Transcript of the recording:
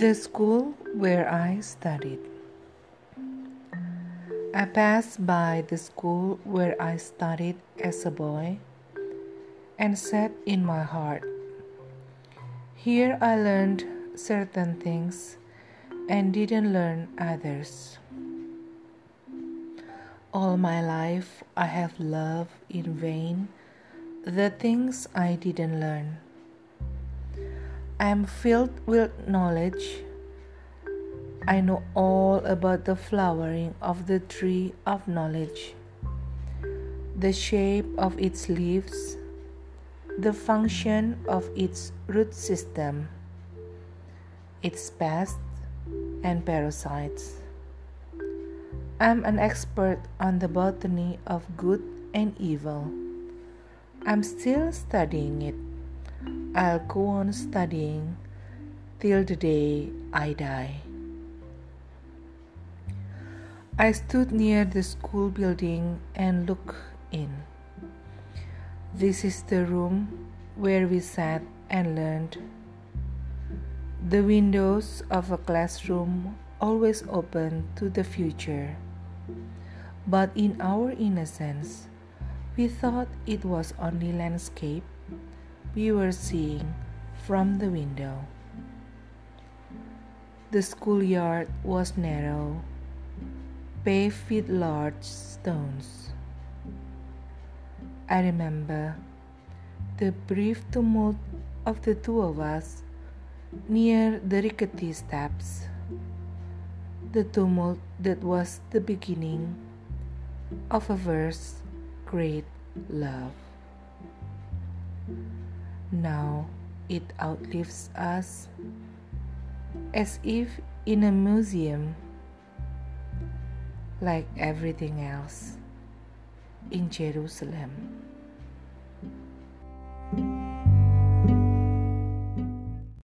The school where I studied. I passed by the school where I studied as a boy and said in my heart, Here I learned certain things and didn't learn others. All my life I have loved in vain the things I didn't learn. I am filled with knowledge. I know all about the flowering of the tree of knowledge, the shape of its leaves, the function of its root system, its pests and parasites. I'm an expert on the botany of good and evil. I'm still studying it. I'll go on studying till the day I die. I stood near the school building and looked in. This is the room where we sat and learned. The windows of a classroom always open to the future. But in our innocence, we thought it was only landscape we were seeing from the window. The schoolyard was narrow, paved with large stones. I remember the brief tumult of the two of us near the rickety steps, the tumult that was the beginning of a verse great love. Now it outlives us as if in a museum, like everything else in Jerusalem.